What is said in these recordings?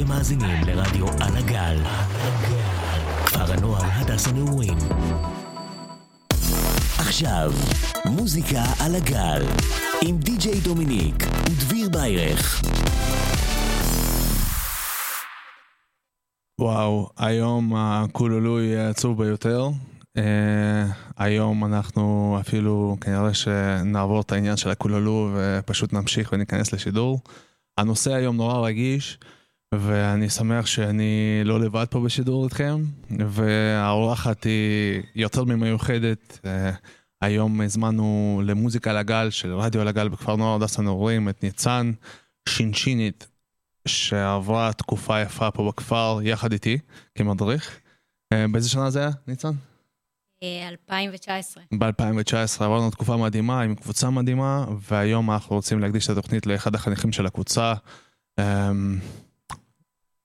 אתם מאזינים לרדיו על הגל. כפר הנוער הדס הנעורים. עכשיו, מוזיקה על הגל, עם די.ג'יי דומיניק ודביר ביירך. וואו, היום הקולולו יהיה עצוב ביותר. Uh, היום אנחנו אפילו כנראה שנעבור את העניין של הקולולו ופשוט נמשיך וניכנס לשידור. הנושא היום נורא רגיש, ואני שמח שאני לא לבד פה בשידור איתכם, והאורחת היא יותר ממיוחדת. Uh, היום הזמנו למוזיקה לגל של רדיו לגל בכפר נוער הדס הנעורים את ניצן שינשינית, שעברה תקופה יפה פה בכפר יחד איתי כמדריך. אה, באיזה שנה זה היה, ניצן? 2019. ב-2019 עברנו תקופה מדהימה עם קבוצה מדהימה, והיום אנחנו רוצים להקדיש את התוכנית לאחד החניכים של הקבוצה.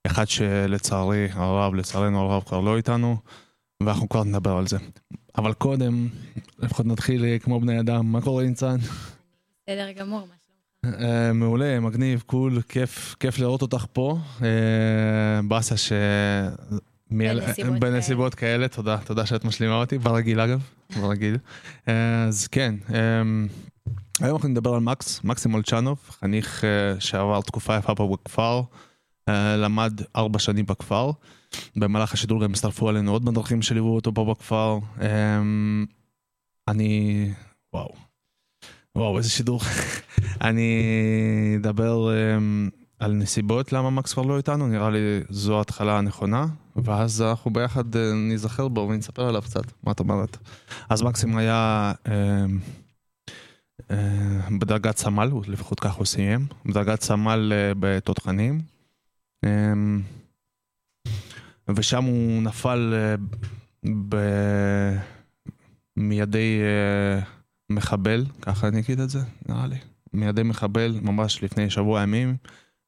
אחד שלצערי הרב, לצערנו הרב כבר לא איתנו, ואנחנו כבר נדבר על זה. אבל קודם, לפחות נתחיל כמו בני אדם, מה קורה ניצן? בסדר גמור, מה שלומך? Uh, מעולה, מגניב, קול, כיף, כיף לראות אותך פה. Uh, באסה ש... בנסיבות בנסיבות כאלה, תודה, תודה שאת משלימה אותי, ברגיל אגב, ברגיל. אה, אז כן, היום אנחנו נדבר על מקס, מקסים מולצ'נוב, חניך שעבר תקופה יפה פה בכפר, למד ארבע שנים בכפר. במהלך השידור גם הצטרפו עלינו עוד מדרכים שליוו אותו פה בכפר. אני... וואו. וואו, איזה שידור. אני אדבר um, על נסיבות למה מקס כבר לא איתנו, נראה לי זו ההתחלה הנכונה, ואז אנחנו ביחד uh, ניזכר בו ונספר עליו קצת, מה את אומרת? אז מקסים היה uh, uh, בדרגת סמל, לפחות כך הוא סיים, בדרגת סמל בתותחנים, ושם הוא נפל uh, ב... מידי... Uh, מחבל, ככה אני אגיד את זה, נראה לי. מידי מחבל, ממש לפני שבוע ימים,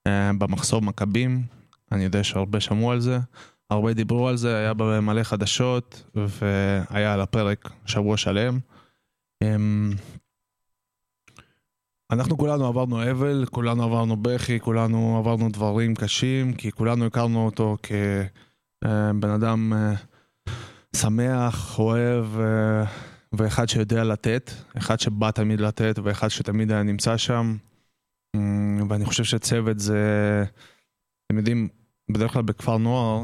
אה, במחסור מכבים. אני יודע שהרבה שמעו על זה, הרבה דיברו על זה, היה במלא חדשות, והיה על הפרק שבוע שלם. אנחנו כולנו עברנו אבל, כולנו עברנו בכי, כולנו עברנו דברים קשים, כי כולנו הכרנו אותו כבן אדם אה, שמח, אוהב. אה, ואחד שיודע לתת, אחד שבא תמיד לתת ואחד שתמיד היה נמצא שם. ואני חושב שצוות זה, אתם יודעים, בדרך כלל בכפר נוער,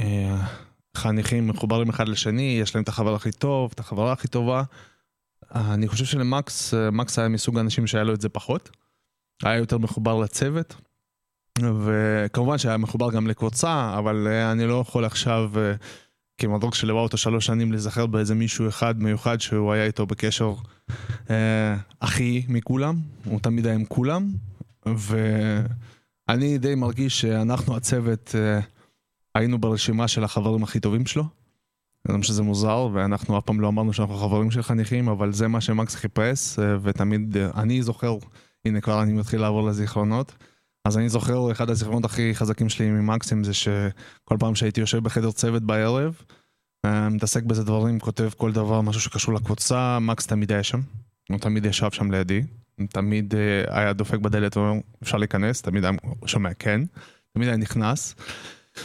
אה, חניכים מחוברים אחד לשני, יש להם את החבר הכי טוב, את החברה הכי טובה. אני חושב שלמקס, אה, מקס היה מסוג האנשים שהיה לו את זה פחות. היה יותר מחובר לצוות. וכמובן שהיה מחובר גם לקבוצה, אבל אה, אני לא יכול עכשיו כמדרוג שליווה אותו שלוש שנים להיזכר באיזה מישהו אחד מיוחד שהוא היה איתו בקשר אה, הכי מכולם, הוא תמיד היה עם כולם, ואני די מרגיש שאנחנו הצוות אה, היינו ברשימה של החברים הכי טובים שלו. אני חושב שזה מוזר, ואנחנו אף פעם לא אמרנו שאנחנו חברים של חניכים, אבל זה מה שמקס חיפש, אה, ותמיד אה, אני זוכר, הנה כבר אני מתחיל לעבור לזיכרונות. אז אני זוכר, אחד הזיכרונות הכי חזקים שלי ממקסים זה שכל פעם שהייתי יושב בחדר צוות בערב, אה, מתעסק בזה דברים, כותב כל דבר, משהו שקשור לקבוצה, מקס תמיד היה שם. הוא תמיד ישב שם לידי, תמיד היה דופק בדלת ואומר, אפשר להיכנס, תמיד היה שומע כן, תמיד היה נכנס.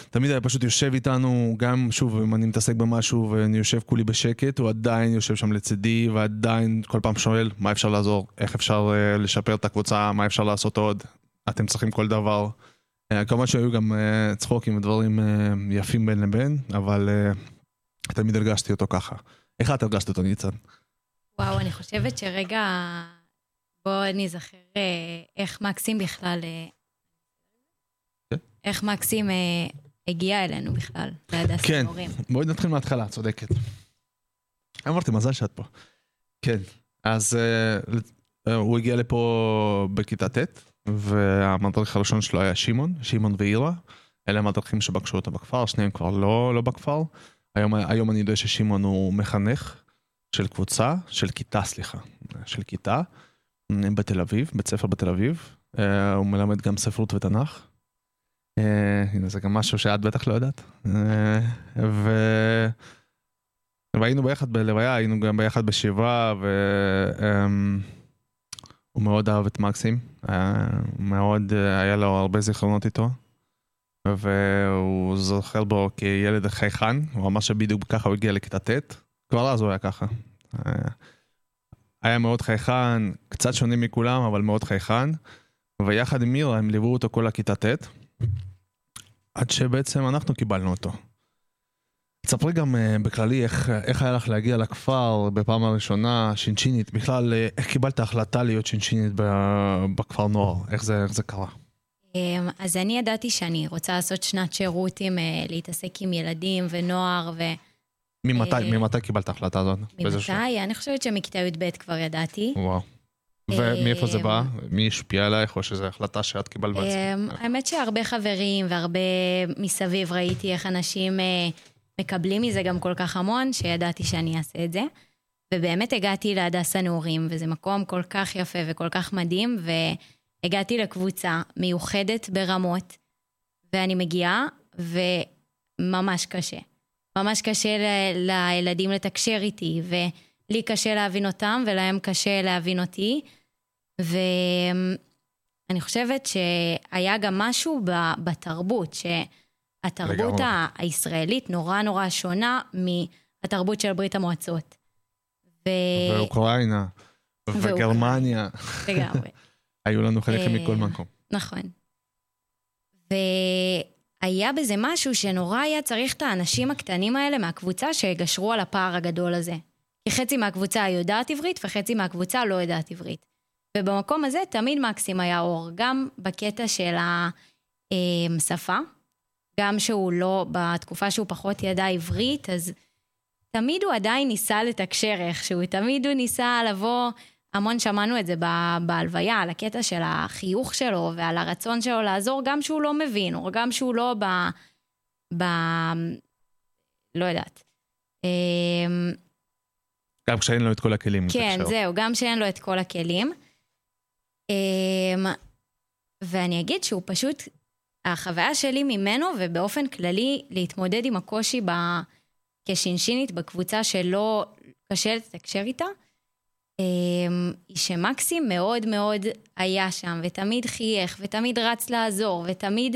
תמיד היה פשוט יושב איתנו, גם שוב, אם אני מתעסק במשהו ואני יושב כולי בשקט, הוא עדיין יושב שם לצידי, ועדיין כל פעם שואל מה אפשר לעזור, איך אפשר uh, לשפר את הקבוצה, מה אפשר לעשות עוד, אתם צריכים כל דבר. Uh, כמובן שהיו גם uh, צחוקים ודברים uh, יפים בין לבין, אבל uh, תמיד הרגשתי אותו ככה. איך את הרגשת אותו, ניצן? וואו, אני חושבת שרגע, בואו נזכר איך מקסים בכלל. איך מקסים uh, הגיע אלינו בכלל, להדס כן, ההורים. בואי נתחיל מההתחלה, צודקת. אמרתי, מזל שאת פה. כן, אז uh, הוא הגיע לפה בכיתה ט', והמדריך הראשון שלו היה שמעון, שמעון ואירה. אלה המדריכים שפגשו אותו בכפר, שניהם כבר לא, לא בכפר. היום, היום אני יודע ששמעון הוא מחנך של קבוצה, של כיתה, סליחה, של כיתה, בתל אביב, בית ספר בתל אביב. Uh, הוא מלמד גם ספרות ותנ"ך. Uh, הנה, זה גם משהו שאת בטח לא יודעת. Uh, ו... והיינו ביחד בלוויה, היינו גם ביחד בשבעה, ו... Um, הוא מאוד אהב את מקסים, היה מאוד, היה לו הרבה זיכרונות איתו. והוא זוכר בו כילד חייכן, הוא אמר שבדיוק ככה הוא הגיע לכיתה ט', כבר אז הוא היה ככה. אה, היה מאוד חייכן, קצת שונה מכולם, אבל מאוד חייכן, ויחד עם מירה הם ליוו אותו כל הכיתה ט', עד שבעצם אנחנו קיבלנו אותו. תספרי גם uh, בכללי איך, איך היה לך להגיע לכפר בפעם הראשונה, שינשינית, בכלל uh, איך קיבלת החלטה להיות שינשינית בכפר נוער, איך זה, איך זה קרה? אמ, אז אני ידעתי שאני רוצה לעשות שנת שירות עם, uh, להתעסק עם ילדים ונוער ו... ממתי, ממתי קיבלת ההחלטה הזאת? ממתי? אני חושבת שמכיתה י"ב כבר ידעתי. וואו. ומאיפה זה בא? מי השפיע עלייך, או שזו החלטה שאת קיבלת בעצמך? האמת שהרבה חברים והרבה מסביב ראיתי איך אנשים מקבלים מזה גם כל כך המון, שידעתי שאני אעשה את זה. ובאמת הגעתי להדסה נעורים, וזה מקום כל כך יפה וכל כך מדהים, והגעתי לקבוצה מיוחדת ברמות, ואני מגיעה, וממש קשה. ממש קשה ל- לילדים לתקשר איתי, ולי קשה להבין אותם, ולהם קשה להבין אותי. ואני חושבת שהיה גם משהו בתרבות, ש... התרבות הישראלית נורא נורא שונה מהתרבות של ברית המועצות. ו... ואוקראינה, וגרמניה. לגמרי. היו לנו חלק מכל מקום. נכון. והיה בזה משהו שנורא היה צריך את האנשים הקטנים האלה מהקבוצה שיגשרו על הפער הגדול הזה. כי חצי מהקבוצה יודעת עברית וחצי מהקבוצה לא יודעת עברית. ובמקום הזה תמיד מקסים היה אור, גם בקטע של השפה, גם שהוא לא, בתקופה שהוא פחות ידע עברית, אז תמיד הוא עדיין ניסה לתקשר איכשהו, תמיד הוא ניסה לבוא, המון שמענו את זה בהלוויה, על הקטע של החיוך שלו ועל הרצון שלו לעזור, גם שהוא לא מבין, או גם שהוא לא ב... ב... לא יודעת. גם כשאין לו את כל הכלים. כן, זהו, גם כשאין לו את כל הכלים. אמ, ואני אגיד שהוא פשוט החוויה שלי ממנו, ובאופן כללי להתמודד עם הקושי ב... כשינשינית בקבוצה שלא קשה לתקשר איתה, אמ, היא שמקסים מאוד מאוד היה שם, ותמיד חייך, ותמיד רץ לעזור, ותמיד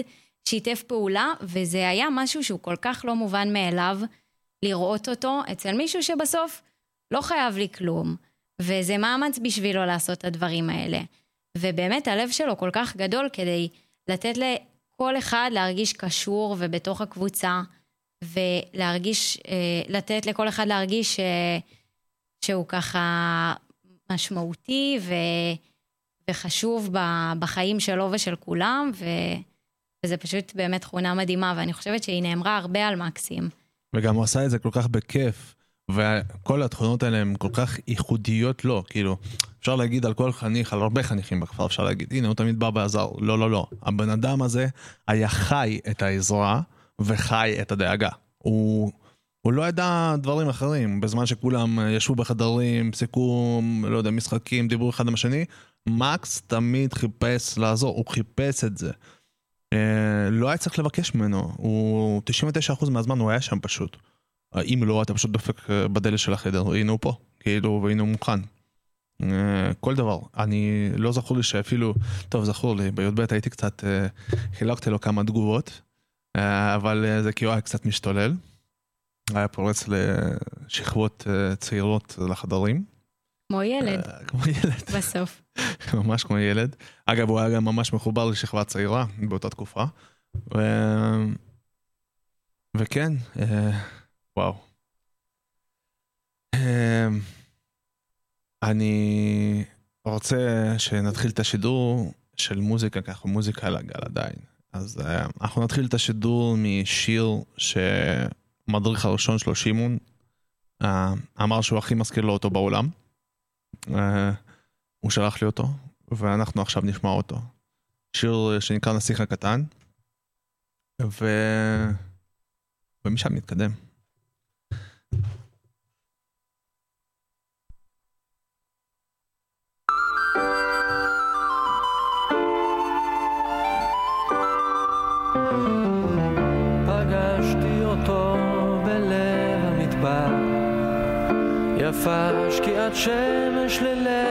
שיתף פעולה, וזה היה משהו שהוא כל כך לא מובן מאליו לראות אותו אצל מישהו שבסוף לא חייב לי כלום, וזה מאמץ בשבילו לעשות את הדברים האלה. ובאמת הלב שלו כל כך גדול כדי לתת כל אחד להרגיש קשור ובתוך הקבוצה, ולהרגיש, אה, לתת לכל אחד להרגיש אה, שהוא ככה משמעותי וחשוב בחיים שלו ושל כולם, ו, וזה פשוט באמת תכונה מדהימה, ואני חושבת שהיא נאמרה הרבה על מקסים. וגם הוא עשה את זה כל כך בכיף. וכל התכונות האלה הן כל כך ייחודיות לו, כאילו, אפשר להגיד על כל חניך, על הרבה חניכים בכפר, אפשר להגיד, הנה, הוא תמיד בא ועזר. לא, לא, לא. הבן אדם הזה היה חי את העזרה וחי את הדאגה. הוא... הוא לא ידע דברים אחרים, בזמן שכולם ישבו בחדרים, סיכום, לא יודע, משחקים, דיברו אחד עם השני, מקס תמיד חיפש לעזור, הוא חיפש את זה. אה, לא היה צריך לבקש ממנו, הוא 99% מהזמן הוא היה שם פשוט. אם לא, אתה פשוט דופק אה, בדלת של החדר, הנה הוא פה, כאילו, והנה הוא מוכן. אה, כל דבר. אני, לא זכור לי שאפילו, טוב, זכור לי, בי"ב הייתי קצת, אה, חילקתי לו כמה תגובות, אבל זה כאילו היה קצת משתולל. היה פורץ לשכבות צעירות לחדרים. כמו ילד. כמו ילד. בסוף. ממש כמו ילד. אגב, הוא היה גם ממש מחובר לשכבה צעירה באותה תקופה. ו... וכן, וואו. אמ, אני רוצה שנתחיל את השידור של מוזיקה, ככה מוזיקה על הגל עדיין. אז אה, אנחנו נתחיל את השידור משיר שמדריך הראשון שלו, שמעון, אה, אמר שהוא הכי מזכיר לו אותו בעולם. אה, הוא שלח לי אותו, ואנחנו עכשיו נשמע אותו. שיר שנקרא נסיך הקטן, ו... ומשם נתקדם. יפה שקיעת שמש ללב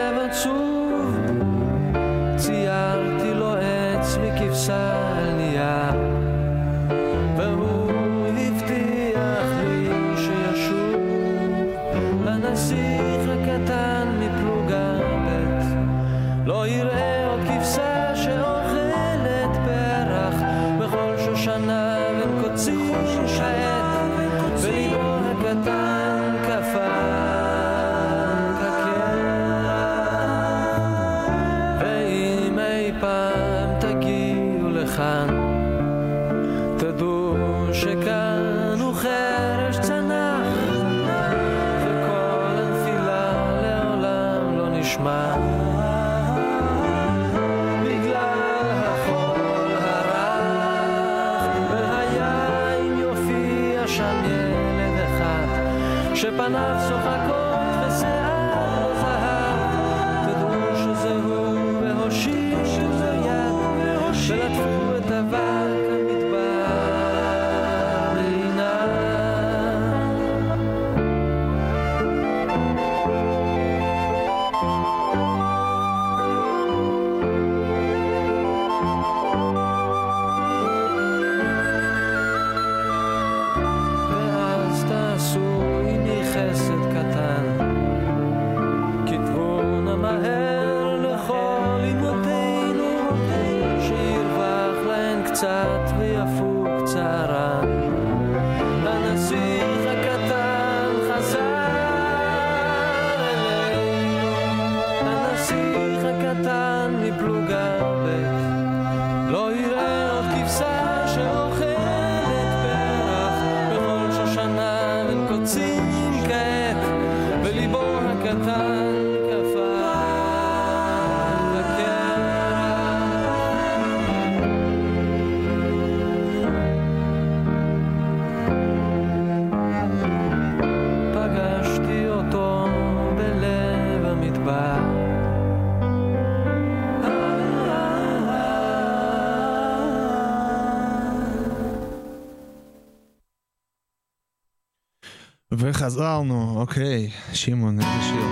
וחזרנו, אוקיי. שמעון, איזה שיר.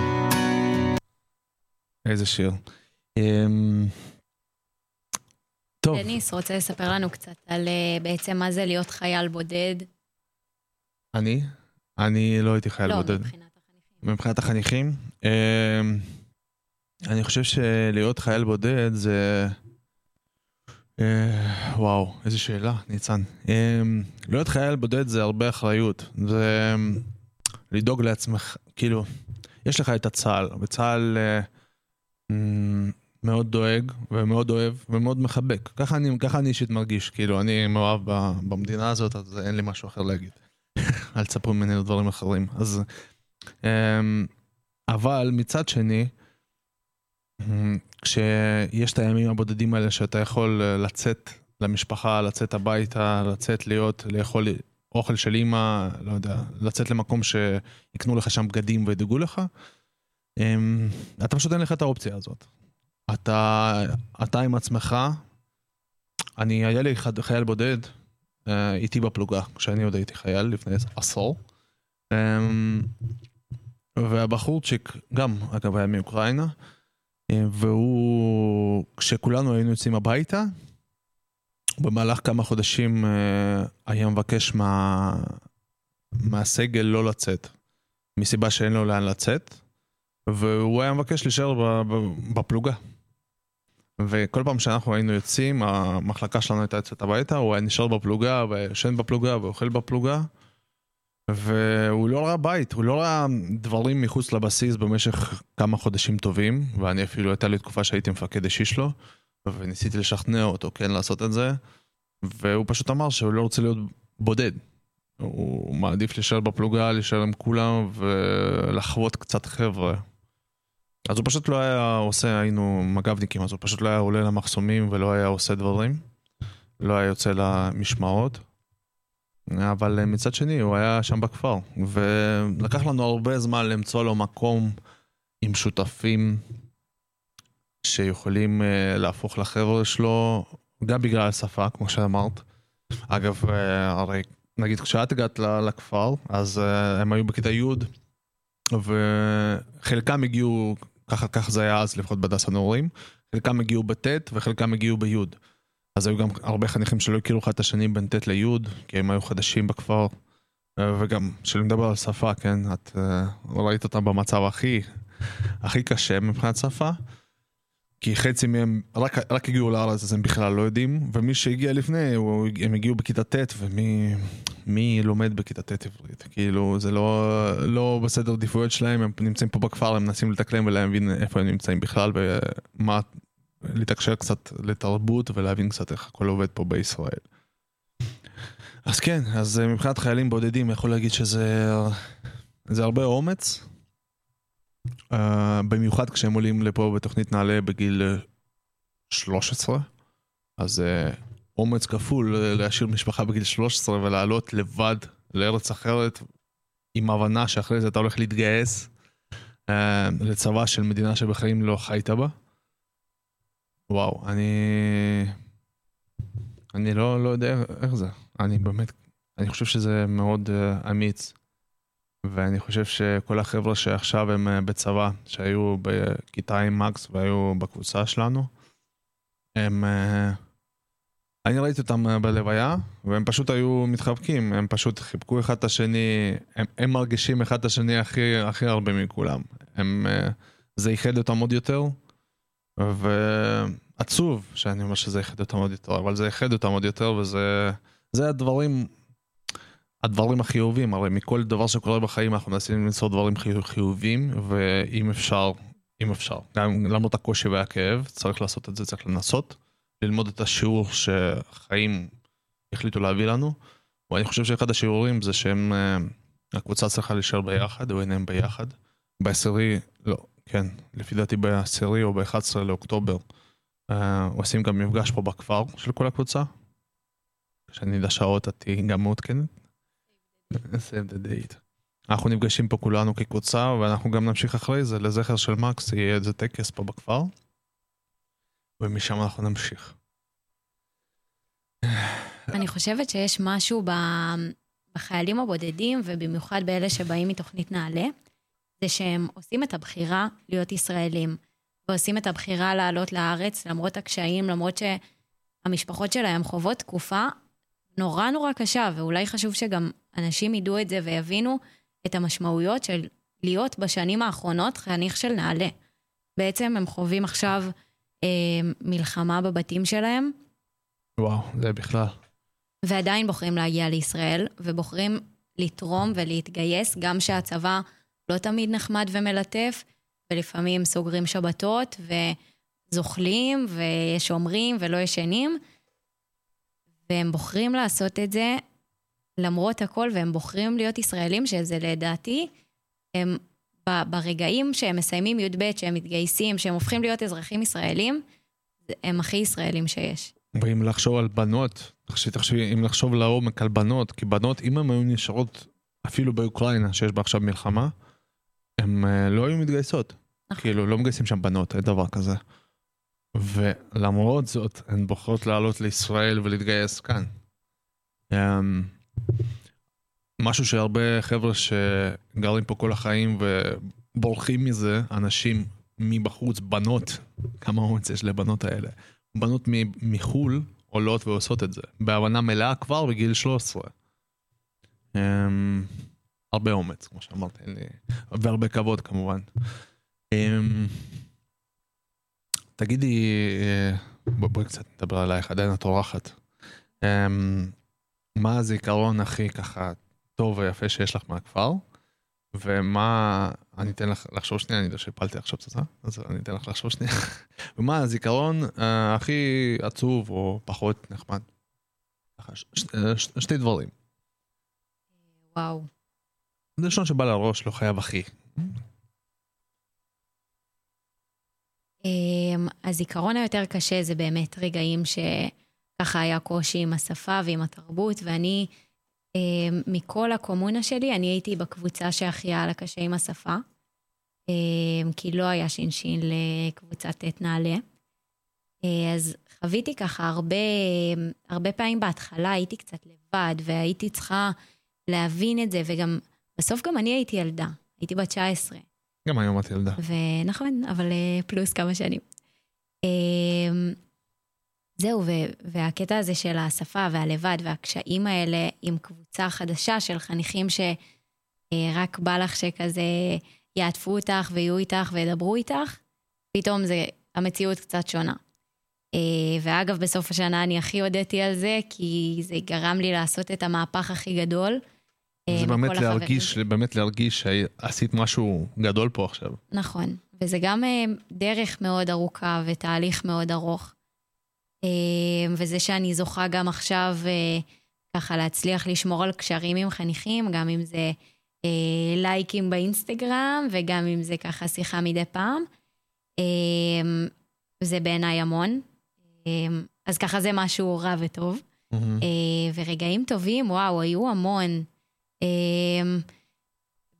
איזה שיר. אמ, טוב, דניס רוצה לספר לנו קצת על אה, בעצם מה זה להיות חייל בודד. אני? אני לא הייתי חייל לא, בודד. מבחינת החניכים. מבחינת החניכים, אמ, אני חושב שלהיות חייל בודד זה... אה, וואו, איזה שאלה, ניצן. אמ, להיות חייל בודד זה הרבה אחריות. זה לדאוג לעצמך, כאילו, יש לך את הצה"ל, וצה"ל אה, מאוד דואג ומאוד אוהב ומאוד מחבק. ככה אני, ככה אני אישית מרגיש, כאילו, אני מאוהב ב- במדינה הזאת, אז אין לי משהו אחר להגיד. אל תספרו ממני דברים אחרים. אז... אמ, אבל מצד שני, כשיש את הימים הבודדים האלה שאתה יכול אה, לצאת למשפחה, לצאת הביתה, לצאת להיות, לאכול אוכל של אימא, לא יודע, לצאת למקום שיקנו לך שם בגדים וידאגו לך, אמ, אתה פשוט אין לך את האופציה הזאת. אתה, אתה עם עצמך, אני, היה לי אחד, חייל בודד אה, איתי בפלוגה, כשאני עוד הייתי חייל לפני עשור. אמ, והבחורצ'יק גם, אגב, היה מאוקראינה, אה, והוא, כשכולנו היינו יוצאים הביתה, במהלך כמה חודשים אה, היה מבקש מה, מהסגל לא לצאת, מסיבה שאין לו לאן לצאת, והוא היה מבקש להישאר בפלוגה. וכל פעם שאנחנו היינו יוצאים, המחלקה שלנו הייתה יוצאת הביתה, הוא היה נשאר בפלוגה, וישן בפלוגה, ואוכל בפלוגה. והוא לא ראה בית, הוא לא ראה דברים מחוץ לבסיס במשך כמה חודשים טובים, ואני אפילו הייתה לי תקופה שהייתי מפקד אישי שלו, וניסיתי לשכנע אותו כן לעשות את זה, והוא פשוט אמר שהוא לא רוצה להיות בודד. הוא מעדיף להישאר בפלוגה, להישאר עם כולם ולחוות קצת חבר'ה. אז הוא פשוט לא היה עושה, היינו מג"בניקים, אז הוא פשוט לא היה עולה למחסומים ולא היה עושה דברים. לא היה יוצא למשמרות. אבל מצד שני, הוא היה שם בכפר, ולקח לנו הרבה זמן למצוא לו מקום עם שותפים שיכולים אה, להפוך לחבר'ה שלו, גם בגלל השפה, כמו שאמרת. אגב, אה, הרי נגיד כשאת הגעת לכפר, אז אה, הם היו בכיתה י', וחלקם הגיעו, ככה, ככה זה היה אז, לפחות בהדסה נעורים, חלקם הגיעו בט' וחלקם הגיעו בי'. אז היו גם הרבה חניכים שלא הכירו אחד את השני בין ט' לי', כי הם היו חדשים בכפר. וגם, כשאני מדבר על שפה, כן, את ראית אותם במצב הכי, הכי קשה מבחינת שפה. כי חצי מהם רק, רק הגיעו לארץ אז הם בכלל לא יודעים, ומי שהגיע לפני, הוא, הם הגיעו בכיתה ט', ומי מי לומד בכיתה ט' עברית? כאילו, זה לא, לא בסדר עדיפויות שלהם, הם נמצאים פה בכפר, הם מנסים לתקלם ולהבין איפה הם נמצאים בכלל, ומה, לתקשר קצת לתרבות ולהבין קצת איך הכל עובד פה בישראל. אז כן, אז אה, מבחינת חיילים בודדים, יכול להגיד שזה זה הרבה אומץ. Uh, במיוחד כשהם עולים לפה בתוכנית נעל"ה בגיל 13, אז uh, אומץ כפול להשאיר משפחה בגיל 13 ולעלות לבד לארץ אחרת, עם הבנה שאחרי זה אתה הולך להתגייס uh, לצבא של מדינה שבחיים לא חיית בה. וואו, אני... אני לא, לא יודע איך זה. אני באמת, אני חושב שזה מאוד uh, אמיץ. ואני חושב שכל החבר'ה שעכשיו הם uh, בצבא, שהיו בכיתה עם מקס והיו בקבוצה שלנו, הם... Uh, אני ראיתי אותם uh, בלוויה, והם פשוט היו מתחבקים, הם פשוט חיבקו אחד את השני, הם, הם מרגישים אחד את השני הכי, הכי הרבה מכולם. הם, זה איחד אותם עוד יותר, ועצוב שאני אומר שזה איחד אותם עוד יותר, אבל זה איחד אותם עוד יותר, וזה... זה הדברים, הדברים החיובים, הרי מכל דבר שקורה בחיים אנחנו מנסים למצוא דברים חיובים, ואם אפשר, אם אפשר, גם למרות הקושי והכאב, צריך לעשות את זה, צריך לנסות, ללמוד את השיעור שחיים החליטו להביא לנו, ואני חושב שאחד השיעורים זה שהם, אה, הקבוצה צריכה להישאר ביחד, או אינם ביחד. בעשירי, לא, כן, לפי דעתי בעשירי או ב-11 לאוקטובר, אה, עושים גם מפגש פה בכפר של כל הקבוצה, שאני אדע שעות, את תהיי גם מעודכנת. Save the date. אנחנו נפגשים פה כולנו כקבוצה, ואנחנו גם נמשיך אחרי זה לזכר של מקס, יהיה איזה טקס פה בכפר, ומשם אנחנו נמשיך. אני חושבת שיש משהו בחיילים הבודדים, ובמיוחד באלה שבאים מתוכנית נעל"ה, זה שהם עושים את הבחירה להיות ישראלים, ועושים את הבחירה לעלות לארץ למרות הקשיים, למרות שהמשפחות שלהם חוות תקופה נורא נורא קשה, ואולי חשוב שגם אנשים ידעו את זה ויבינו את המשמעויות של להיות בשנים האחרונות חניך של נעל"ה. בעצם הם חווים עכשיו אה, מלחמה בבתים שלהם. וואו, זה בכלל. ועדיין בוחרים להגיע לישראל, ובוחרים לתרום ולהתגייס, גם שהצבא לא תמיד נחמד ומלטף, ולפעמים סוגרים שבתות וזוכלים ושומרים ולא ישנים. והם בוחרים לעשות את זה למרות הכל, והם בוחרים להיות ישראלים, שזה לדעתי, הם ברגעים שהם מסיימים י"ב, שהם מתגייסים, שהם הופכים להיות אזרחים ישראלים, הם הכי ישראלים שיש. ואם לחשוב על בנות, תחשבי, אם לחשוב לעומק על בנות, כי בנות, אם הן היו נשארות אפילו באוקראינה, שיש בה עכשיו מלחמה, הן אה, לא היו מתגייסות. נכון. כאילו, לא מגייסים שם בנות, אין דבר כזה. ולמרות זאת, הן בוחרות לעלות לישראל ולהתגייס כאן. Um, משהו שהרבה חבר'ה שגרים פה כל החיים ובורחים מזה, אנשים מבחוץ, בנות, כמה אומץ יש לבנות האלה, בנות מחו"ל עולות ועושות את זה, בהבנה מלאה כבר בגיל 13. Um, אמ, הרבה אומץ, כמו שאמרת, והרבה כבוד כמובן. Um, תגידי, אה, בואי קצת נדבר עלייך, עדיין את אורחת. אמ, מה הזיכרון הכי ככה טוב ויפה שיש לך מהכפר? ומה, אני אתן לך לחשוב שנייה, אני יודע שהפלתי עכשיו פצצה, אז אני אתן לך לחשוב שנייה. ומה הזיכרון uh, הכי עצוב או פחות נחמד? ש, ש, ש, שתי דברים. וואו. זה ראשון שבא לראש, לא חייב הכי. הזיכרון היותר קשה זה באמת רגעים שככה היה קושי עם השפה ועם התרבות, ואני, אמ, מכל הקומונה שלי, אני הייתי בקבוצה שהכי היה לה קשה עם השפה, אמ, כי לא היה שינשין לקבוצת ט' נעל"ה. אה, אז חוויתי ככה הרבה, הרבה פעמים בהתחלה הייתי קצת לבד, והייתי צריכה להבין את זה, וגם, בסוף גם אני הייתי ילדה, הייתי בת 19. גם היום את ילדה. ונכון, אבל אה, פלוס כמה שנים. אמ, זהו, והקטע הזה של השפה והלבד והקשיים האלה עם קבוצה חדשה של חניכים שרק אה, בא לך שכזה יעטפו אותך ויהיו איתך וידברו איתך, פתאום זה המציאות קצת שונה. אה, ואגב, בסוף השנה אני הכי הודיתי על זה, כי זה גרם לי לעשות את המהפך הכי גדול. אה, זה באמת להרגיש, באמת להרגיש שעשית משהו גדול פה עכשיו. נכון, וזה גם אה, דרך מאוד ארוכה ותהליך מאוד ארוך. אה, וזה שאני זוכה גם עכשיו ככה להצליח לשמור על קשרים עם חניכים, גם אם זה לייקים באינסטגרם וגם אם זה ככה שיחה מדי פעם. זה בעיניי המון. אז ככה זה משהו רע וטוב. אה, ורגעים טובים, וואו, היו המון. אה,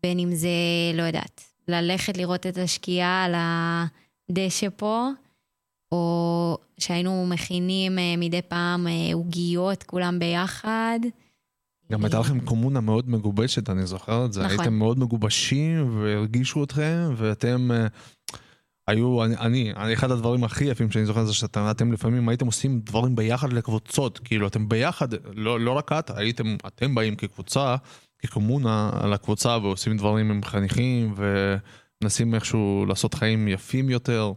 בין אם זה, לא יודעת, ללכת לראות את השקיעה על הדשא פה, או שהיינו מכינים אה, מדי פעם אה, עוגיות, כולם ביחד. גם הייתה לכם קומונה מאוד מגובשת, אני זוכר את זה. נכון. הייתם מאוד מגובשים והרגישו אתכם, ואתם... אה, היו, אני, אני, אחד הדברים הכי יפים שאני זוכר זה שאתם אתם לפעמים הייתם עושים דברים ביחד לקבוצות, כאילו אתם ביחד, לא, לא רק את, הייתם, אתם באים כקבוצה, כקומונה על הקבוצה ועושים דברים עם חניכים ומנסים איכשהו לעשות חיים יפים יותר.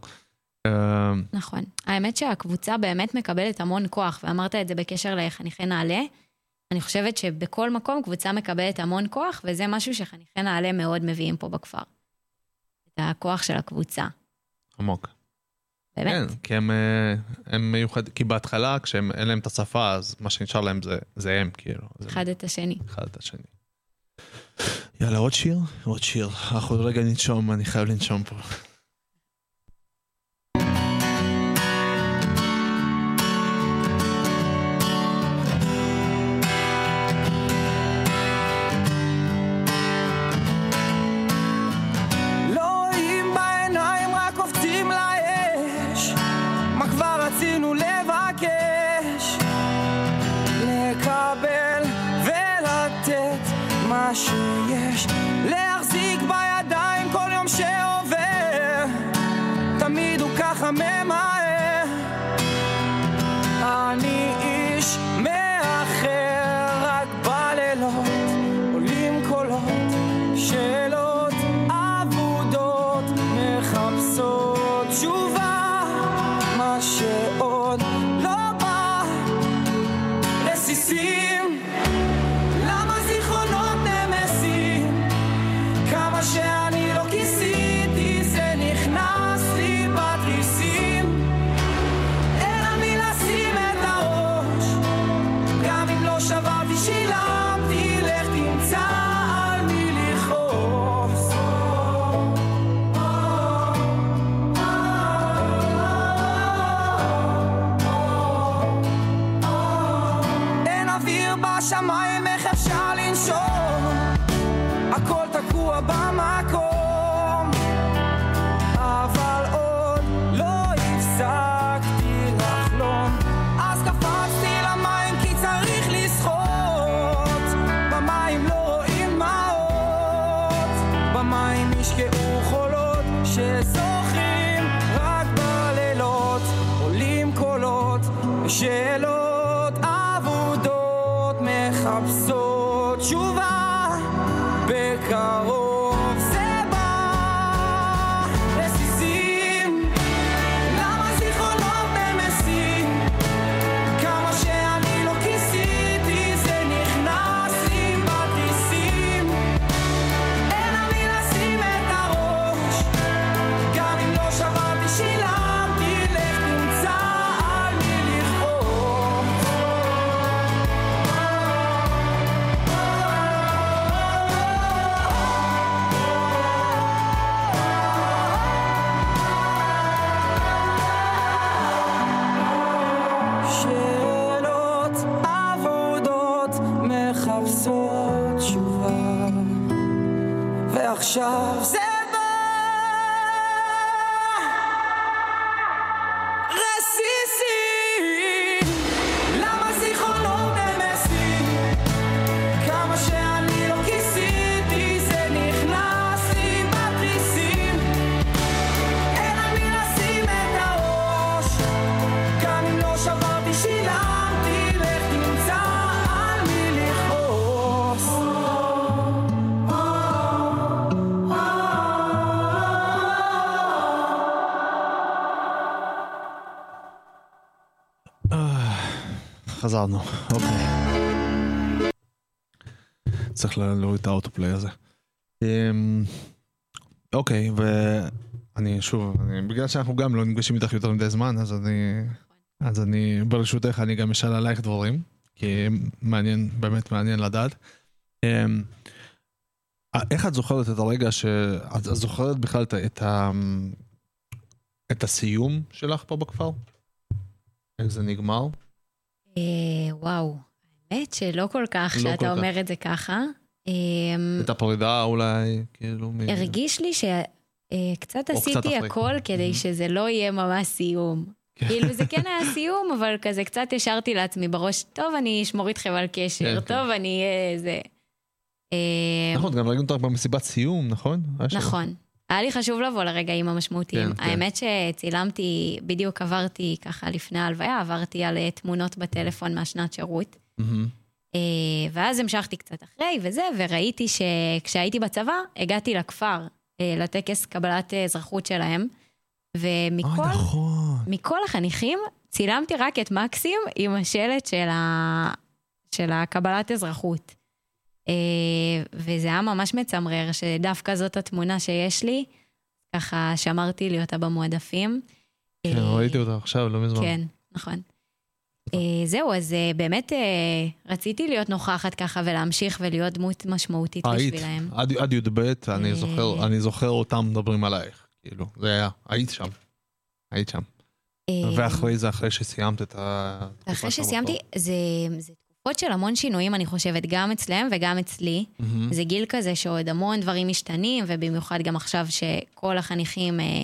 אה, נכון. האמת שהקבוצה באמת מקבלת המון כוח, ואמרת את זה בקשר לחניכי נעל"ה. אני חושבת שבכל מקום קבוצה מקבלת המון כוח, וזה משהו שחניכי נעל"ה מאוד מביאים פה בכפר. את הכוח של הקבוצה. עמוק. באמת. כן, כי הם, אה, הם מיוחדים, כי בהתחלה כשהם אין להם את השפה אז מה שנשאר להם זה, זה הם כאילו. אחד את השני. אחד את השני. יאללה עוד שיר? עוד שיר. אנחנו רגע ננשום, אני חייב לנשום פה. תמיד הוא חזרנו, אוקיי. צריך לה- להוריד את האוטופליי הזה. אמ, אוקיי, ואני שוב, אני, בגלל שאנחנו גם לא נפגשים איתך יותר מדי זמן, אז אני, אז אני, ברשותך, אני גם אשאל עלייך דברים, כי מעניין, באמת מעניין לדעת. אמ, איך את זוכרת את הרגע ש... את זוכרת בכלל את, את, ה... את הסיום שלך פה בכפר? איך זה נגמר? אה, וואו, האמת שלא כל כך לא כל שאתה כך. אומר את זה ככה. אה, את הפרידה אולי, כאילו... מ- הרגיש לי שקצת קצת עשיתי. הכל כדי Mhm. שזה לא יהיה ממש סיום. כן. כאילו זה כן היה סיום, אבל כזה קצת השארתי לעצמי בראש, טוב, אני אשמור איתכם על כן, קשר, כן. טוב, אני אהיה זה. אה, נכון, גם ראינו אותך במסיבת סיום, נכון? נכון. היה לי חשוב לבוא לרגעים המשמעותיים. כן, כן. האמת שצילמתי, בדיוק עברתי ככה לפני ההלוויה, עברתי על אה, תמונות בטלפון מהשנת שירות. אה, ואז המשכתי קצת אחרי וזה, וראיתי שכשהייתי בצבא, הגעתי לכפר, אה, לטקס קבלת אזרחות שלהם, ומכל אוי, נכון. מכל החניכים צילמתי רק את מקסים עם השלט של, ה... של הקבלת אזרחות. אה, וזה היה ממש מצמרר, שדווקא זאת התמונה שיש לי, ככה שמרתי לי אותה במועדפים. כן, אה, ראיתי אותה עכשיו, לא מזמן. כן, נכון. אה, זהו, אז באמת רציתי להיות נוכחת ככה ולהמשיך ולהיות דמות משמעותית היית, בשבילהם. עד עד י"ב, אני. זוכר, אותם מדברים עלייך. כאילו, זה היה, היית שם. היית שם. ואחרי זה, אחרי שסיימת את ה... אחרי שסיימתי, זה, זה תקופות של המון שינויים, אני חושבת, גם אצלם וגם אצלי. מהמם. זה גיל כזה שעוד המון דברים משתנים, ובמיוחד גם עכשיו שכל החניכים אה,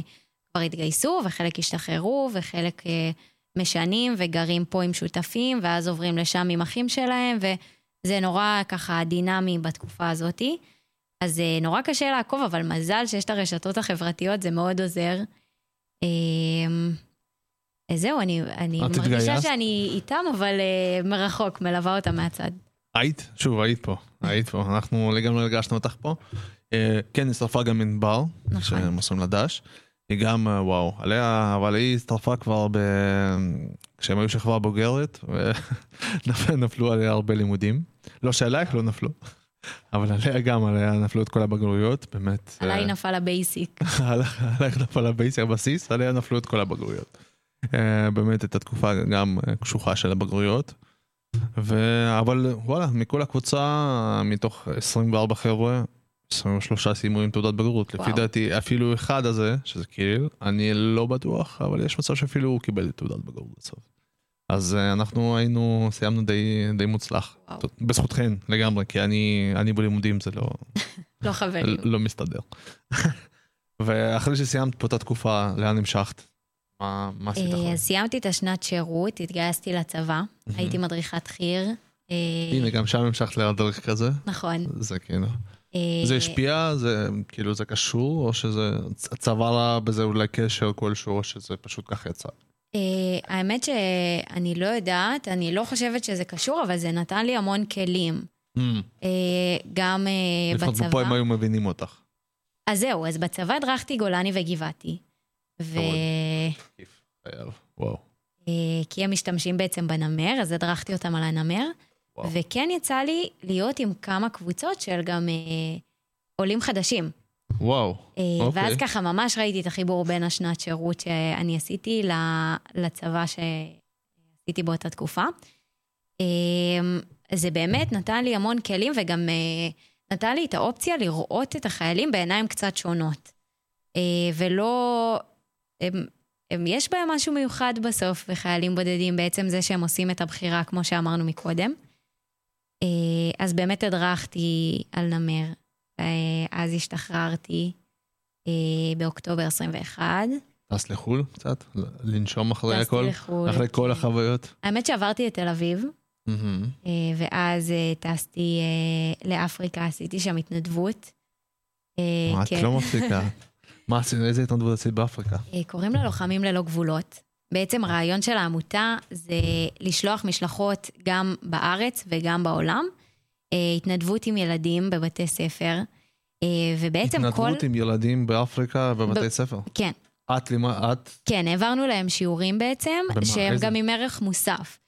כבר התגייסו, וחלק השתחררו, וחלק אה, משנים וגרים פה עם שותפים, ואז עוברים לשם עם אחים שלהם, וזה נורא ככה דינמי בתקופה הזאתי. אז אה, נורא קשה לעקוב, אבל מזל שיש את הרשתות החברתיות, זה מאוד עוזר. אה, זהו, אני, אני מרגישה? שאני איתם, אבל אה, מרחוק, מלווה אותם מהצד. היית? שוב, היית פה. היית פה. אנחנו לגמרי הרגשנו אותך פה. אה, כן, הצטרפה גם ענבר, נכון. שהם עושים לדש. היא גם, אה, וואו, עליה, אבל היא הצטרפה כבר ב... כשהם היו שכבה בוגרת, ונפלו עליה הרבה לימודים. לא שעלייך לא נפלו, אבל עליה גם, עליה נפלו את כל הבגרויות, באמת. עליי אה, נפל ה basic. עליך נפל ה base, הבסיס, עליה נפלו את כל הבגרויות. אה, באמת, את התקופה גם קשוחה של הבגרויות. ו... אבל וואלה, מכל הקבוצה, מתוך 24 חבר'ה, 23 סיימו עם תעודת בגרות. לפי וואו. דעתי, אפילו אחד הזה, שזה קיריל, אני לא בטוח, אבל יש מצב שאפילו הוא קיבל תעודת בגרות בסוף. אז אה, אנחנו היינו, סיימנו די, די מוצלח. וואו. בזכותכן לגמרי, כי אני, אני בלימודים זה לא, לא חברים. לא מסתדר. ואחרי שסיימת פה את התקופה, לאן המשכת? מה, מה עשית אה, אחרי? אז סיימתי את השנת שירות, התגייסתי לצבא, הייתי מדריכת חי"ר. אה, הנה, גם שם המשכת להדריך כזה. נכון. זה כאילו... אה, זה השפיע? זה כאילו זה קשור? או שזה צבר בזה אולי קשר כלשהו, או שזה פשוט ככה יצא? האמת שאני לא יודעת, אני לא חושבת שזה קשור, אבל זה נתן לי המון כלים. גם אה, לפחות בצבא. פה הם היו מבינים אותך. אז זהו, אז בצבא הדרכתי גולני וגבעתי. ו... וואו. אה, כי הם משתמשים בעצם בנמר, אז הדרכתי אותם על הנמר. וואו. וכן יצא לי להיות עם כמה קבוצות של גם אה, עולים חדשים. וואו. אה, אוקיי. ואז ככה ממש ראיתי את החיבור בין השנת שירות שאני עשיתי לצבא שעשיתי באותה תקופה. אה, זה באמת נתן לי המון כלים וגם אה, נתן לי את האופציה לראות את החיילים בעיניים קצת שונות. אה, ולא... הם, הם, יש בהם משהו מיוחד בסוף בחיילים בודדים, בעצם זה שהם עושים את הבחירה, כמו שאמרנו מקודם. אה, אז באמת הדרכתי על נמר, אז השתחררתי אה, באוקטובר 21. טס לחו"ל קצת? לנשום אחרי הכל? לחו"ל, אחרי כל כן. החוויות? האמת שעברתי לתל אביב, מהמם. אה, ואז טסתי לאפריקה, עשיתי שם התנדבות. מה, את כן. לא מפסיקה. מה עשית? איזה התנדבות עשית באפריקה? אה, קוראים לה לוחמים ללא גבולות. בעצם הרעיון של העמותה זה לשלוח משלחות גם בארץ וגם בעולם. אה, התנדבות עם ילדים בבתי ספר, אה, ובעצם כל... התנדבות עם ילדים באפריקה בבתי ב- ספר. כן, את למה, את? כן, העברנו להם שיעורים בעצם, במה? שהם איזה? גם עם ערך מוסף.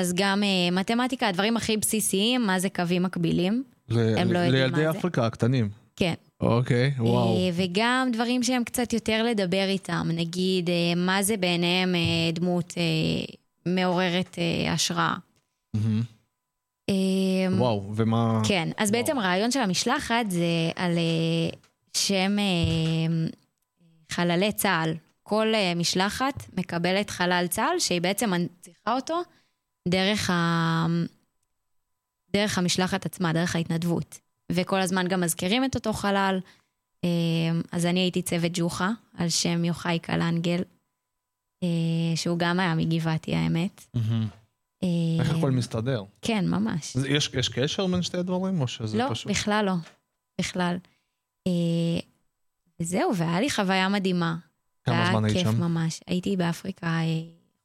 אז גם מתמטיקה, הדברים הכי בסיסיים, מה זה קווים מקבילים. ל- הם לא יודעים לילדי מה זה. אפריקה הקטנים. כן. אוקיי, וואו. אה, וגם דברים שהם קצת יותר לדבר איתם, נגיד, אה, מה זה בעיניהם אה, דמות מעוררת אה, השראה. אה, וואו, ומה... כן, אז וואו. בעצם הרעיון של המשלחת זה על שם חללי צה"ל. כל משלחת מקבלת חלל צה"ל שהיא בעצם מנציחה אותו דרך, ה... דרך המשלחת עצמה, דרך ההתנדבות. וכל הזמן גם מזכירים את אותו חלל. אה, אז אני הייתי צוות ג'וחה על שם יוחאי קלנגל, אה, שהוא גם היה מגבעתי האמת. אה, איך הכל מסתדר? כן, ממש. יש יש קשר בין שתי הדברים, או שזה לא, פשוט... בכלל לא. בכלל. וזהו, והיה לי חוויה מדהימה. כמה זמן היית היה שם? כיף ממש. הייתי באפריקה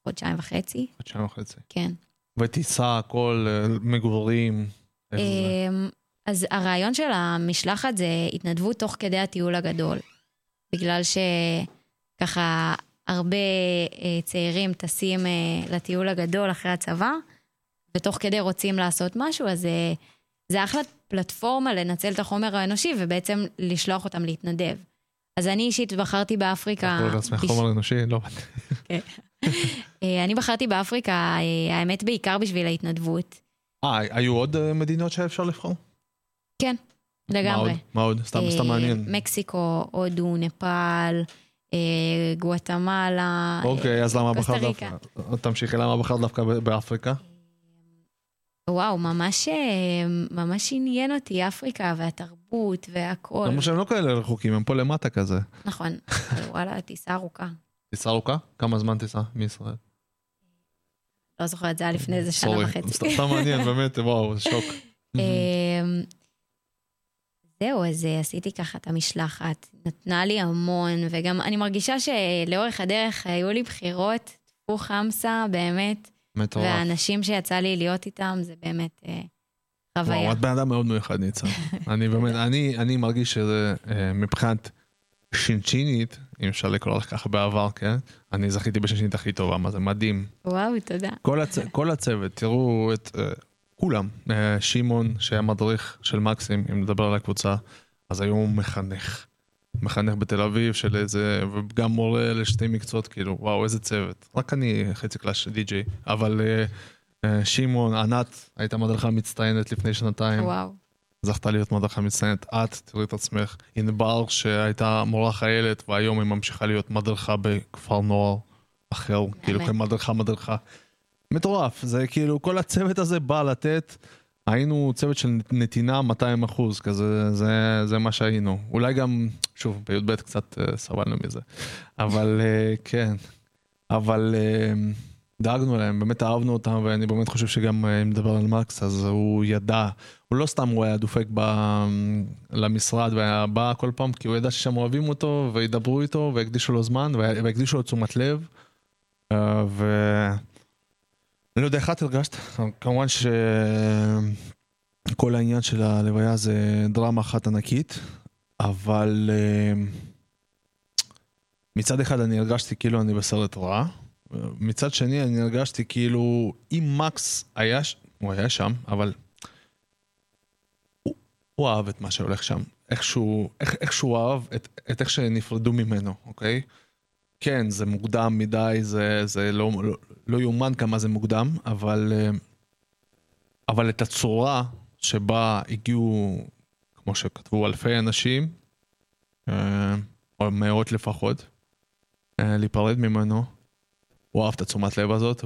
חודשיים וחצי, חודשיים וחצי. כן. וטיסה, הכל, מגורים. אז הרעיון של המשלחת זה התנדבות תוך כדי הטיול הגדול. בגלל שככה הרבה אה, צעירים טסים אה, לטיול הגדול אחרי הצבא, ותוך כדי רוצים לעשות משהו, אז אה, זה אחלה פלטפורמה לנצל את החומר האנושי ובעצם לשלוח אותם להתנדב. אז אני אישית בחרתי באפריקה... קורא לעצמך חומר אנושי? לא. אה, אני בחרתי באפריקה, אה, האמת בעיקר בשביל ההתנדבות. אה, היו עוד אה, מדינות שהיה אפשר לבחור? כן, לגמרי. מה עוד? סתם סתם אה, מעניין. מקסיקו, הודו, נפאל, אה, גואטמלה. אוקיי, אז למה אה, בחרת. דווקא? תמשיכי, למה בחרת דווקא באפריקה? וואו, ממש, אה, ממש עניין אותי אפריקה והתרבות והכל. למרות שהם לא כאלה רחוקים, הם פה למטה כזה. נכון, וואלה, טיסה ארוכה. טיסה ארוכה? כמה זמן טיסה מישראל? לא זוכרת, זה היה לפני איזה שנה וחצי. סתם- מעניין, באמת, וואו, שוק. זהו, אז אה, עשיתי ככה את המשלחת, נתנה לי המון, וגם אני מרגישה שלאורך הדרך היו לי בחירות, טפו חמסה, באמת, מטורף. והאנשים שיצא לי להיות איתם, זה באמת אה, חוויה. וואו, את בן אדם מאוד מיוחד, ניצן. אני באמת, אני, אני מרגיש שזה אה, מבחינת שינשינית, אם אפשר לקרוא לך ככה בעבר, כן? אני זכיתי בשינשינית הכי טובה, מה זה מדהים. וואו, תודה. כל, הצ... כל הצוות, תראו את uh, כולם. Uh, שמעון, שהיה מדריך של מקסים, אם נדבר על הקבוצה, אז היום הוא מחנך. מחנך בתל אביב של איזה, וגם מורה לשתי מקצועות, כאילו, וואו, איזה צוות. רק אני חצי קלאש די-ג'יי, אבל uh, uh, שמעון, ענת, הייתה מדריכה מצטיינת לפני שנתיים. וואו. זכתה להיות מדריכה מצטיינת. את, תראי את עצמך. ענבר, שהייתה מורה חיילת, והיום היא ממשיכה להיות מדריכה בכפר נוער אחר, כאילו כמדריכה מדריכה. מטורף, זה כאילו, כל הצוות הזה בא לתת, היינו צוות של נתינה 200 אחוז, כזה, זה, זה מה שהיינו. אולי גם, שוב, בי"ב קצת uh, סבלנו מזה. אבל uh, כן, אבל uh, דאגנו להם, באמת אהבנו אותם, ואני באמת חושב שגם, אם נדבר על מקס, אז הוא ידע, הוא לא סתם הוא היה דופק ב, למשרד והיה בא כל פעם, כי הוא ידע ששם אוהבים אותו, וידברו איתו, ויקדישו לו זמן, וה- ויקדישו לו תשומת לב. Uh, ו... אני לא יודע איך את הרגשת, כמובן שכל העניין של הלוויה זה דרמה אחת ענקית, אבל אה, מצד אחד אני הרגשתי כאילו אני בסרט רע, מצד שני אני הרגשתי כאילו אם מקס היה, ש- הוא היה שם, אבל הוא, הוא אהב את מה שהולך שם, איכשהו, איך, איכשהו אהב את, את איך שנפרדו ממנו, אוקיי? כן, זה מוקדם מדי, זה, זה לא, לא, לא יאומן כמה זה מוקדם, אבל, אה, אבל את הצורה שבה הגיעו, כמו שכתבו, אלפי אנשים, אה, או מאות לפחות, אה, להיפרד ממנו, הוא אהב את התשומת לב הזאת,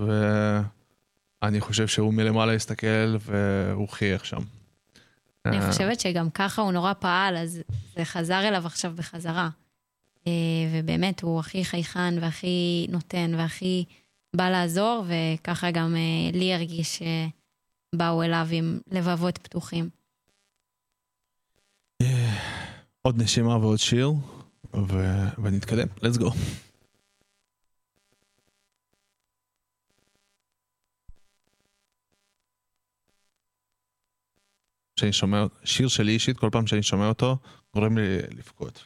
ואני חושב שהוא מלמעלה הסתכל והוא חייך שם. אני חושבת שגם ככה הוא נורא פעל, אז זה חזר אליו עכשיו בחזרה. אה, ובאמת, הוא הכי חייכן והכי נותן והכי בא לעזור, וככה גם אה, לי הרגיש שבאו אליו עם לבבות פתוחים. עוד נשימה ועוד שיר, ו... ונתקדם, let's go. שאני שומע, שיר שלי אישית, כל פעם שאני שומע אותו, גורם לי לבכות.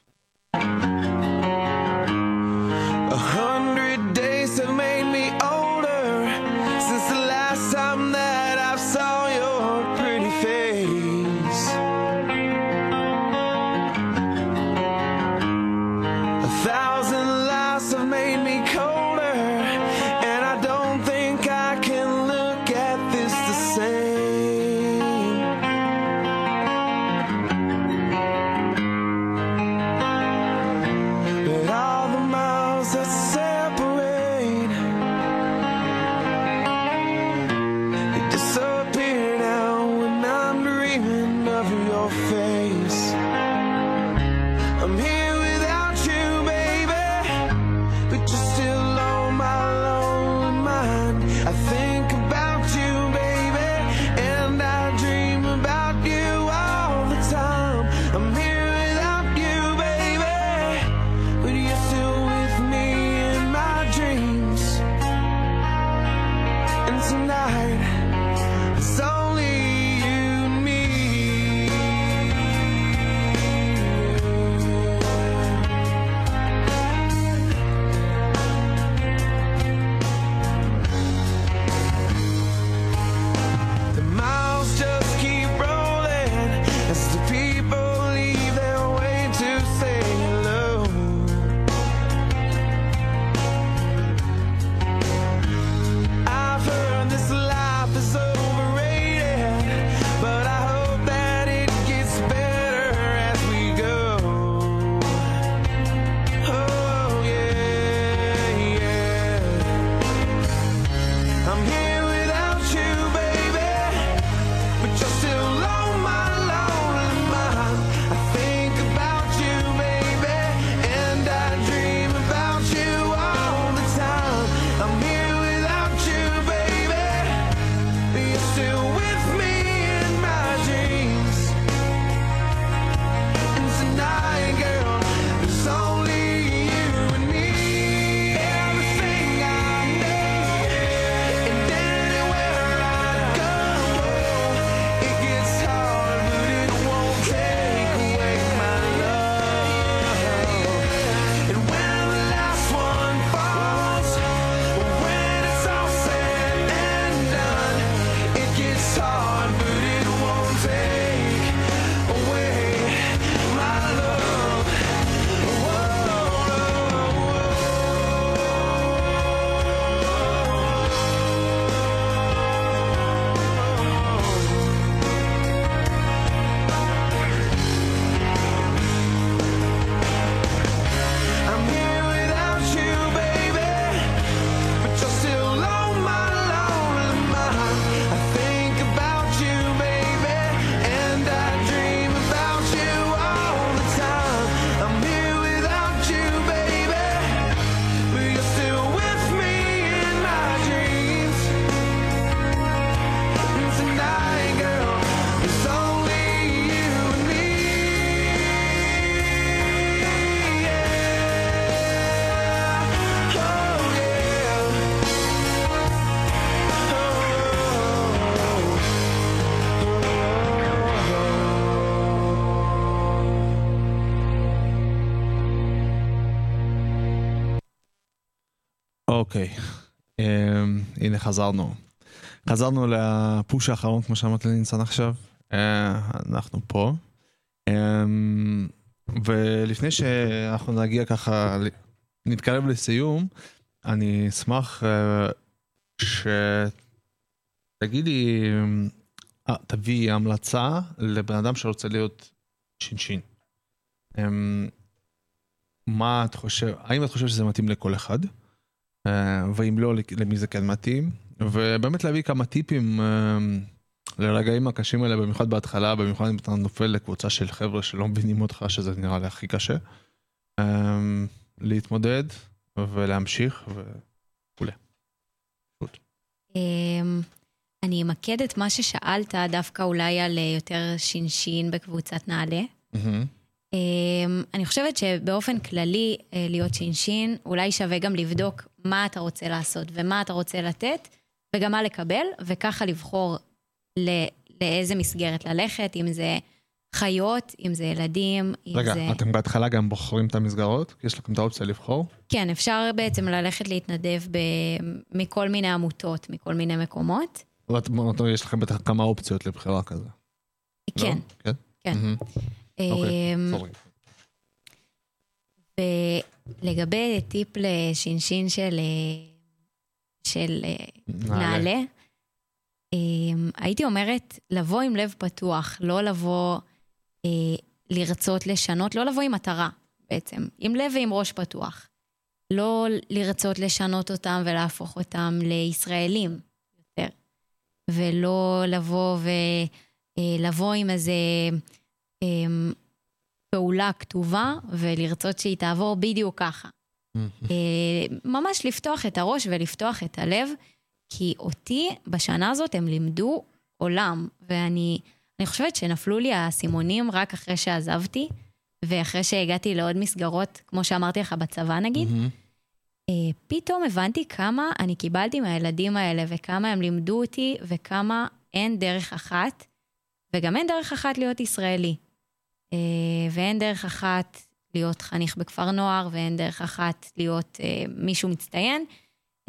אוקיי, אמ, הנה חזרנו. חזרנו לפוש האחרון, כמו שאמרת לי ניצן עכשיו. אה, אנחנו פה. אמ, ולפני שאנחנו נגיע ככה, נתקרב לסיום, אני אשמח אה, שתגידי, אה, תביאי המלצה לבן אדם שרוצה להיות שינשין. אמ, מה את חושב, האם את חושבת שזה מתאים לכל אחד? אה, ואם לא, למי זה כן מתאים? ובאמת להביא כמה טיפים אה, לרגעים הקשים האלה, במיוחד בהתחלה, במיוחד אם אתה נופל לקבוצה של חבר'ה שלא מבינים אותך, שזה נראה לי הכי קשה. אה, להתמודד ולהמשיך וכולי. אמ, אני אמקד את מה ששאלת דווקא אולי על יותר שינשין בקבוצת נעל"ה. אמ, אני חושבת שבאופן כללי להיות שינשין, אולי שווה גם לבדוק מה אתה רוצה לעשות ומה אתה רוצה לתת, וגם מה לקבל, וככה לבחור ל- לאיזה מסגרת ללכת, אם זה חיות, אם זה ילדים, אם רגע, זה... אתם בהתחלה גם בוחרים את המסגרות? יש לכם את האופציה לבחור? כן, אפשר בעצם ללכת להתנדב ב... מכל מיני עמותות, מכל מיני מקומות. ואת- יש לכם בטח כמה אופציות לבחירה כזה. לא? כן, כן? כן. מהמם. אוקיי, אמ, סורי. ולגבי טיפ לשינשין של, אה, של אה, נעלה. נעלה, אמ, הייתי אומרת לבוא עם לב פתוח, לא לבוא אה, לרצות לשנות, לא לבוא עם מטרה בעצם, עם לב ועם ראש פתוח. לא לרצות לשנות אותם ולהפוך אותם לישראלים יותר, ולא לבוא ולבוא עם איזה אמ, פעולה כתובה ולרצות שהיא תעבור בדיוק ככה. אה, ממש לפתוח את הראש ולפתוח את הלב, כי אותי בשנה הזאת הם לימדו עולם, ואני אני חושבת שנפלו לי האסימונים רק אחרי שעזבתי, ואחרי שהגעתי לעוד מסגרות, כמו שאמרתי לך, בצבא נגיד. אה, פתאום הבנתי כמה אני קיבלתי מהילדים האלה, וכמה הם לימדו אותי, וכמה אין דרך אחת, וגם אין דרך אחת להיות ישראלי. אה, ואין דרך אחת להיות חניך בכפר נוער, ואין דרך אחת להיות אה, מישהו מצטיין,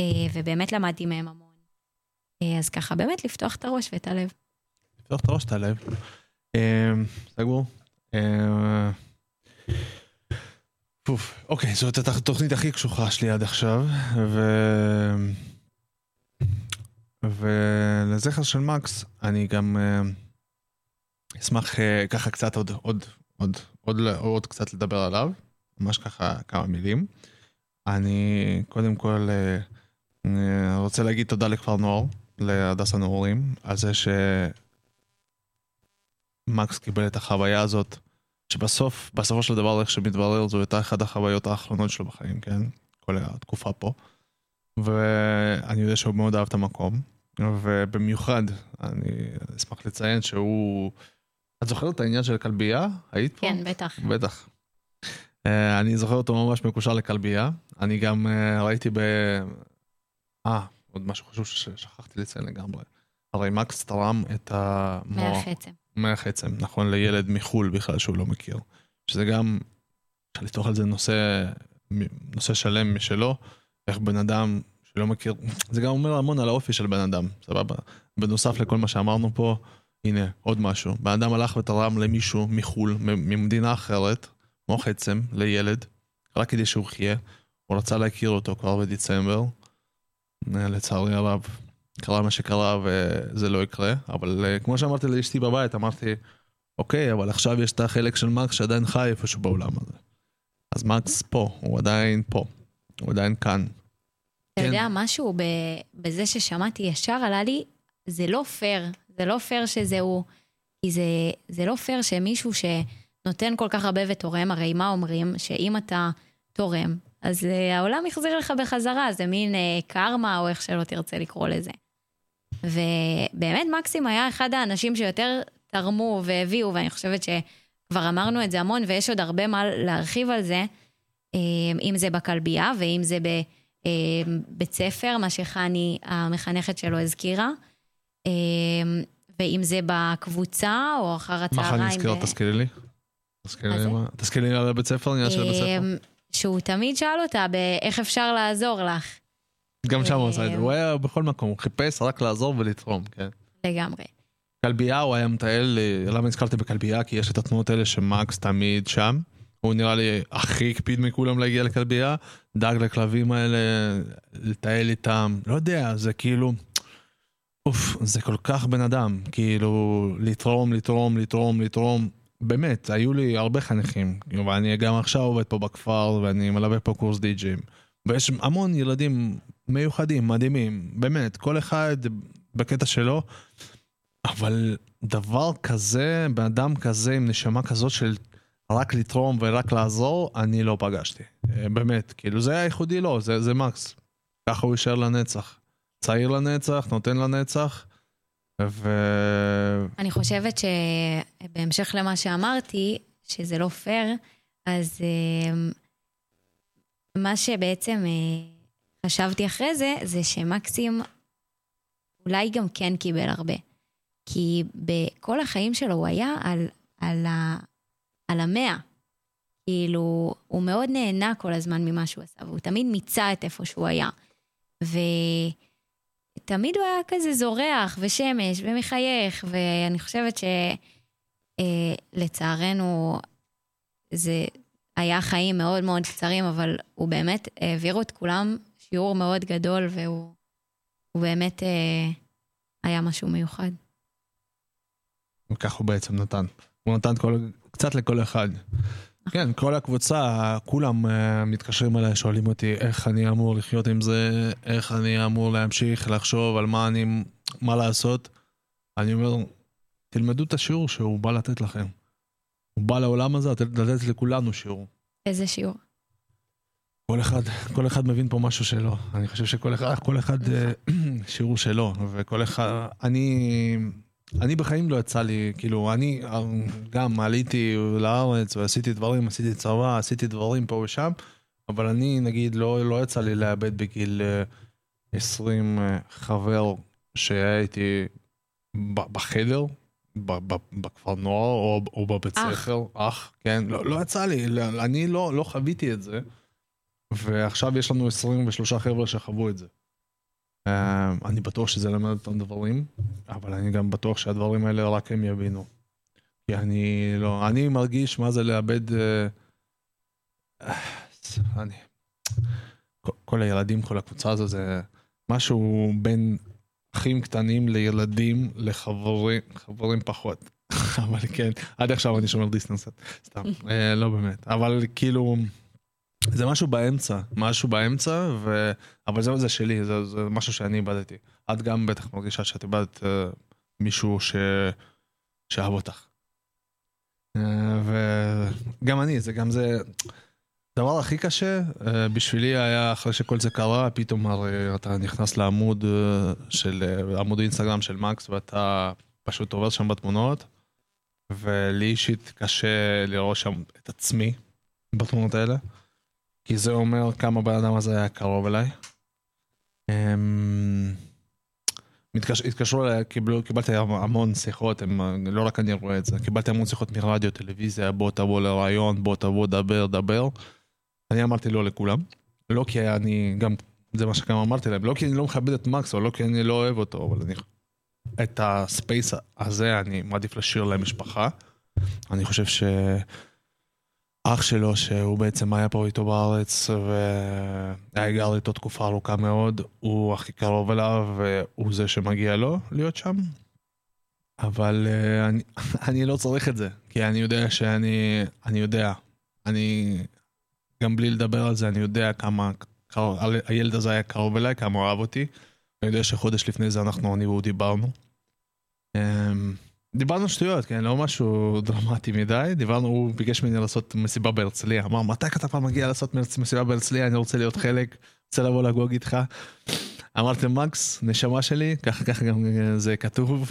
אה, ובאמת למדתי מהם המון. אז ככה, באמת לפתוח את הראש ואת הלב. לפתוח את הראש, את הלב. סגור. פוף, אוקיי, זאת התוכנית הכי קשוחה שלי עד עכשיו, ו... ולזכר של מקס, אני גם אשמח אה, ככה קצת עוד, עוד, עוד, עוד, עוד קצת לדבר עליו, ממש ככה כמה מילים. אני קודם כל אה, רוצה להגיד תודה לכפר נוער, להדסה נעורים, על זה ש... מקס קיבל את החוויה הזאת, שבסוף, בסופו של דבר, איך שמתברר, זו הייתה אחת החוויות האחרונות שלו בחיים, כן? כל התקופה פה. ואני יודע שהוא מאוד אהב את המקום, ובמיוחד, אני אשמח לציין שהוא... את זוכרת את העניין של הכלבייה? היית פה? כן, בטח. בטח. אה, אני זוכר אותו ממש מקושר לכלבייה. אני גם אה, ראיתי ב... אה, עוד משהו חשוב ששכחתי לציין לגמרי. הרי מקס תרם את המוח. מהחצם. מהחצם, נכון, לילד מחו"ל בכלל שהוא לא מכיר. שזה גם, אפשר לפתוח על זה נושא, נושא שלם משלו, איך בן אדם שלא מכיר, זה גם אומר המון על האופי של בן אדם, סבבה? בנוסף לכל מה שאמרנו פה, הנה, עוד משהו. בן אדם הלך ותרם למישהו מחו"ל, ממדינה אחרת, כמו חצם, לילד, רק כדי שהוא יחיה. הוא רצה להכיר אותו כבר בדצמבר. אה, לצערי הרב, קרה מה שקרה וזה לא יקרה, אבל אה, כמו שאמרתי לאשתי בבית, אמרתי, אוקיי, אבל עכשיו יש את החלק של מקס שעדיין חי איפשהו בעולם הזה. אז מקס פה, הוא עדיין פה, הוא עדיין כאן. אתה כן. יודע, משהו בזה ששמעתי ישר עלה לי, זה לא פייר, זה לא פייר שזה הוא, כי זה, זה לא פייר שמישהו שנותן כל כך הרבה ותורם, הרי מה אומרים? שאם אתה תורם, אז uh, העולם יחזיר לך בחזרה, זה מין uh, קרמה, או איך שלא תרצה לקרוא לזה. ובאמת מקסים היה אחד האנשים שיותר תרמו והביאו, ואני חושבת שכבר אמרנו את זה המון, ויש עוד הרבה מה להרחיב על זה, אה, אם זה בכלבייה ואם זה בבית ספר, מה שחני, המחנכת שלו, הזכירה, ואם זה בקבוצה או אחר מה הצהריים. חני הזכירה? ב- תזכירי לי. תזכירי מה לי? מה. על הבית ספר, עניין של בית ספר. אה, שהוא תמיד שאל אותה באיך אפשר לעזור לך. גם שם הוא עשה את זה, אה, הוא היה בכל מקום, הוא חיפש רק לעזור ולתרום, כן. לגמרי. כלבייה הוא היה מטייל, אה, למה נזכרתי בכלבייה? כי יש את התנועות האלה שמקס תמיד שם. הוא נראה לי הכי הקפיד מכולם להגיע לכלבייה, דאג לכלבים האלה, לטייל איתם, לא יודע, זה כאילו, אוף, זה כל כך בן אדם, כאילו, לתרום, לתרום, לתרום, לתרום. באמת, היו לי הרבה חניכים, ואני גם עכשיו עובד פה בכפר, ואני מלווה פה קורס די-ג'ים. ויש המון ילדים מיוחדים, מדהימים, באמת, כל אחד בקטע שלו, אבל דבר כזה, בן אדם כזה עם נשמה כזאת של רק לתרום ורק לעזור, אני לא פגשתי. אה, באמת, כאילו זה היה ייחודי לו, זה, זה מקס. ככה הוא יישאר לנצח. צעיר לנצח, נותן לנצח, ו... אני חושבת שבהמשך למה שאמרתי, שזה לא פייר, אז אה, מה שבעצם אה, חשבתי אחרי זה, זה שמקסים אולי גם כן קיבל הרבה. כי בכל החיים שלו הוא היה על, על, ה, על המאה. כאילו, הוא מאוד נהנה כל הזמן ממה שהוא עשה, והוא תמיד מיצה את איפה שהוא היה. ותמיד הוא היה כזה זורח ושמש ומחייך, ואני חושבת שלצערנו זה היה חיים מאוד מאוד קצרים, אבל הוא באמת העביר את כולם שיעור מאוד גדול, והוא הוא באמת אה, היה משהו מיוחד. וכך הוא בעצם נתן. הוא נתן כל, קצת לכל אחד. כן, כל הקבוצה, כולם uh, מתקשרים אליי, שואלים אותי איך אני אמור לחיות עם זה, איך אני אמור להמשיך לחשוב על מה אני, מה לעשות. אני אומר, תלמדו את השיעור שהוא בא לתת לכם. הוא בא לעולם הזה לתת, לתת לכולנו שיעור. איזה שיעור. כל אחד, כל אחד מבין פה משהו שלו. אני חושב שכל אחד, כל אחד אה, שיעור שלו, וכל אחד, אני, אני בחיים לא יצא לי, כאילו, אני אה, גם עליתי לארץ ועשיתי דברים, עשיתי צבא, עשיתי דברים פה ושם, אבל אני, נגיד, לא, לא יצא לי לאבד בגיל אה, 20 אה, חבר שהיה איתי בחדר, בכפר נוער או, או בבית אח. ספר, אח, כן, לא, לא יצא לי, לא- אני לא, לא חוויתי את זה, ועכשיו יש לנו 23 חבר'ה שחוו את זה. אה, אני בטוח שזה ילמד אותם דברים, אבל אני גם בטוח שהדברים האלה רק הם יבינו. כי אני לא, אני מרגיש מה זה לאבד... אה, אני... כל, כל הילדים, כל הקבוצה הזו זה משהו בין אחים קטנים לילדים לחברים חברים פחות. אבל כן, עד עכשיו אני שומר דיסטנס, סתם, אה, לא באמת. אבל כאילו, זה משהו באמצע, משהו באמצע, ו... אבל זה, זה שלי, זה, זה משהו שאני איבדתי. את גם בטח מרגישה שאת איבדת אה, מישהו ש... שאהב אותך. אה, וגם אני, זה גם זה... הדבר הכי קשה אה, בשבילי היה אחרי שכל זה קרה, פתאום הרי אתה נכנס לעמוד אה, של, עמוד אינסטגרם של מקס ואתה פשוט עובר שם בתמונות, ולי אישית קשה לראות שם את עצמי בתמונות האלה, כי זה אומר כמה בן אדם הזה היה קרוב אליי. אמ, מתקש... התקשרו אליי, קיבלו, קיבלתי המון שיחות, הם, לא רק אני רואה את זה, קיבלתי המון שיחות מרדיו, טלוויזיה, בוא תבוא לרעיון, בוא תבוא, דבר, דבר. אני אמרתי לא לכולם. לא כי אני, גם, זה מה שגם אמרתי להם, לא כי אני לא מכבד את מקס, או לא כי אני לא אוהב אותו, אבל אני... את הספייס הזה אני מעדיף להשאיר למשפחה. אני חושב שאח שלו, שהוא בעצם היה פה איתו בארץ, והיה גר איתו תקופה ארוכה מאוד, הוא הכי קרוב אליו, והוא זה שמגיע לו להיות שם. אבל אה, אני, אני לא צריך את זה, כי אני יודע שאני, אני יודע, אני, גם בלי לדבר על זה, אני יודע כמה קרוב, הילד הזה היה קרוב אליי, כמה הוא אהב אותי. אני יודע שחודש לפני זה אנחנו, אני והוא דיברנו. אמ, דיברנו שטויות, כן, לא משהו דרמטי מדי. דיברנו, הוא ביקש ממני לעשות מסיבה בהרצליה. אמר, מתי אתה כבר מגיע לעשות מסיבה בהרצליה? אני רוצה להיות חלק, רוצה לבוא לגוג איתך. אמרתי, מקס, נשמה שלי, ככה ככה גם זה כתוב.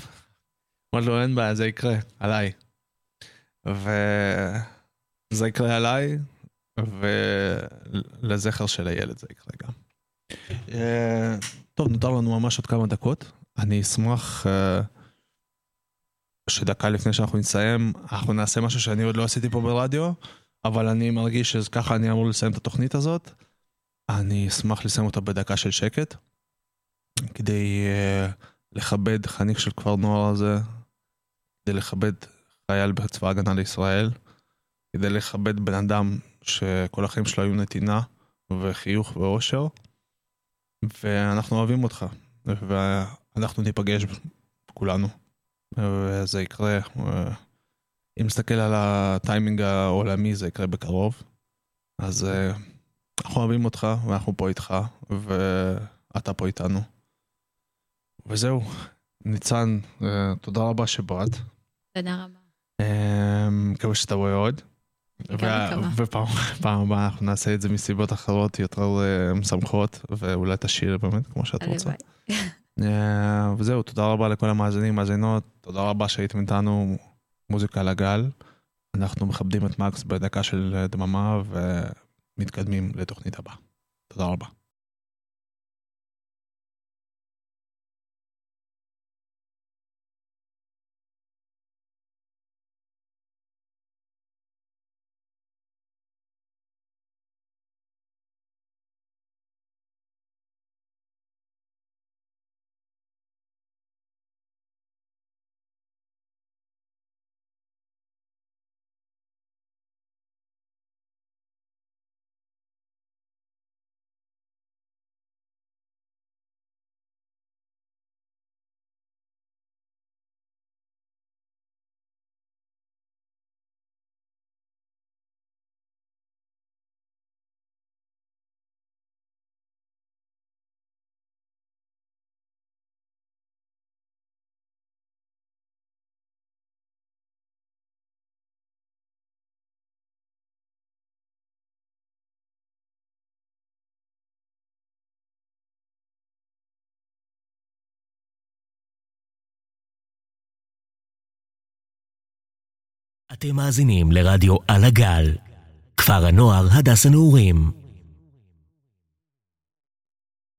אמרתי לו, אין בעיה, זה יקרה, עליי. וזה יקרה עליי, ולזכר של הילד זה יקרה גם. אה, טוב, נותר לנו ממש עוד כמה דקות. אני אשמח אה, שדקה לפני שאנחנו נסיים, אנחנו נעשה משהו שאני עוד לא עשיתי פה ברדיו, אבל אני מרגיש שככה אני אמור לסיים את התוכנית הזאת. אני אשמח לסיים אותה בדקה של שקט, כדי uh, לכבד חניך של כפר נוער הזה, כדי לכבד חייל בצבא ההגנה לישראל, כדי לכבד בן אדם שכל החיים שלו היו נתינה וחיוך ואושר, ואנחנו אוהבים אותך, ואנחנו ניפגש כולנו, וזה יקרה. אה, אם נסתכל על הטיימינג העולמי זה יקרה בקרוב, אז אה, אנחנו אוהבים אותך ואנחנו פה איתך, ואתה פה איתנו. וזהו, ניצן, אה, תודה רבה שבאת. תודה רבה. מקווה שאתה רואה עוד. ופעם פעם הבאה אנחנו נעשה את זה מסיבות אחרות יותר משמחות, ואולי תשאיר באמת כמו שאת רוצה. הלוואי. אה, וזהו, תודה רבה לכל המאזינים, מאזינות, תודה רבה שהייתם איתנו, מוזיקה לגל. אנחנו מכבדים את מקס בדקה של דממה ומתקדמים לתוכנית הבאה. תודה רבה. אתם מאזינים לרדיו על הגל, כפר הנוער הדס הנעורים.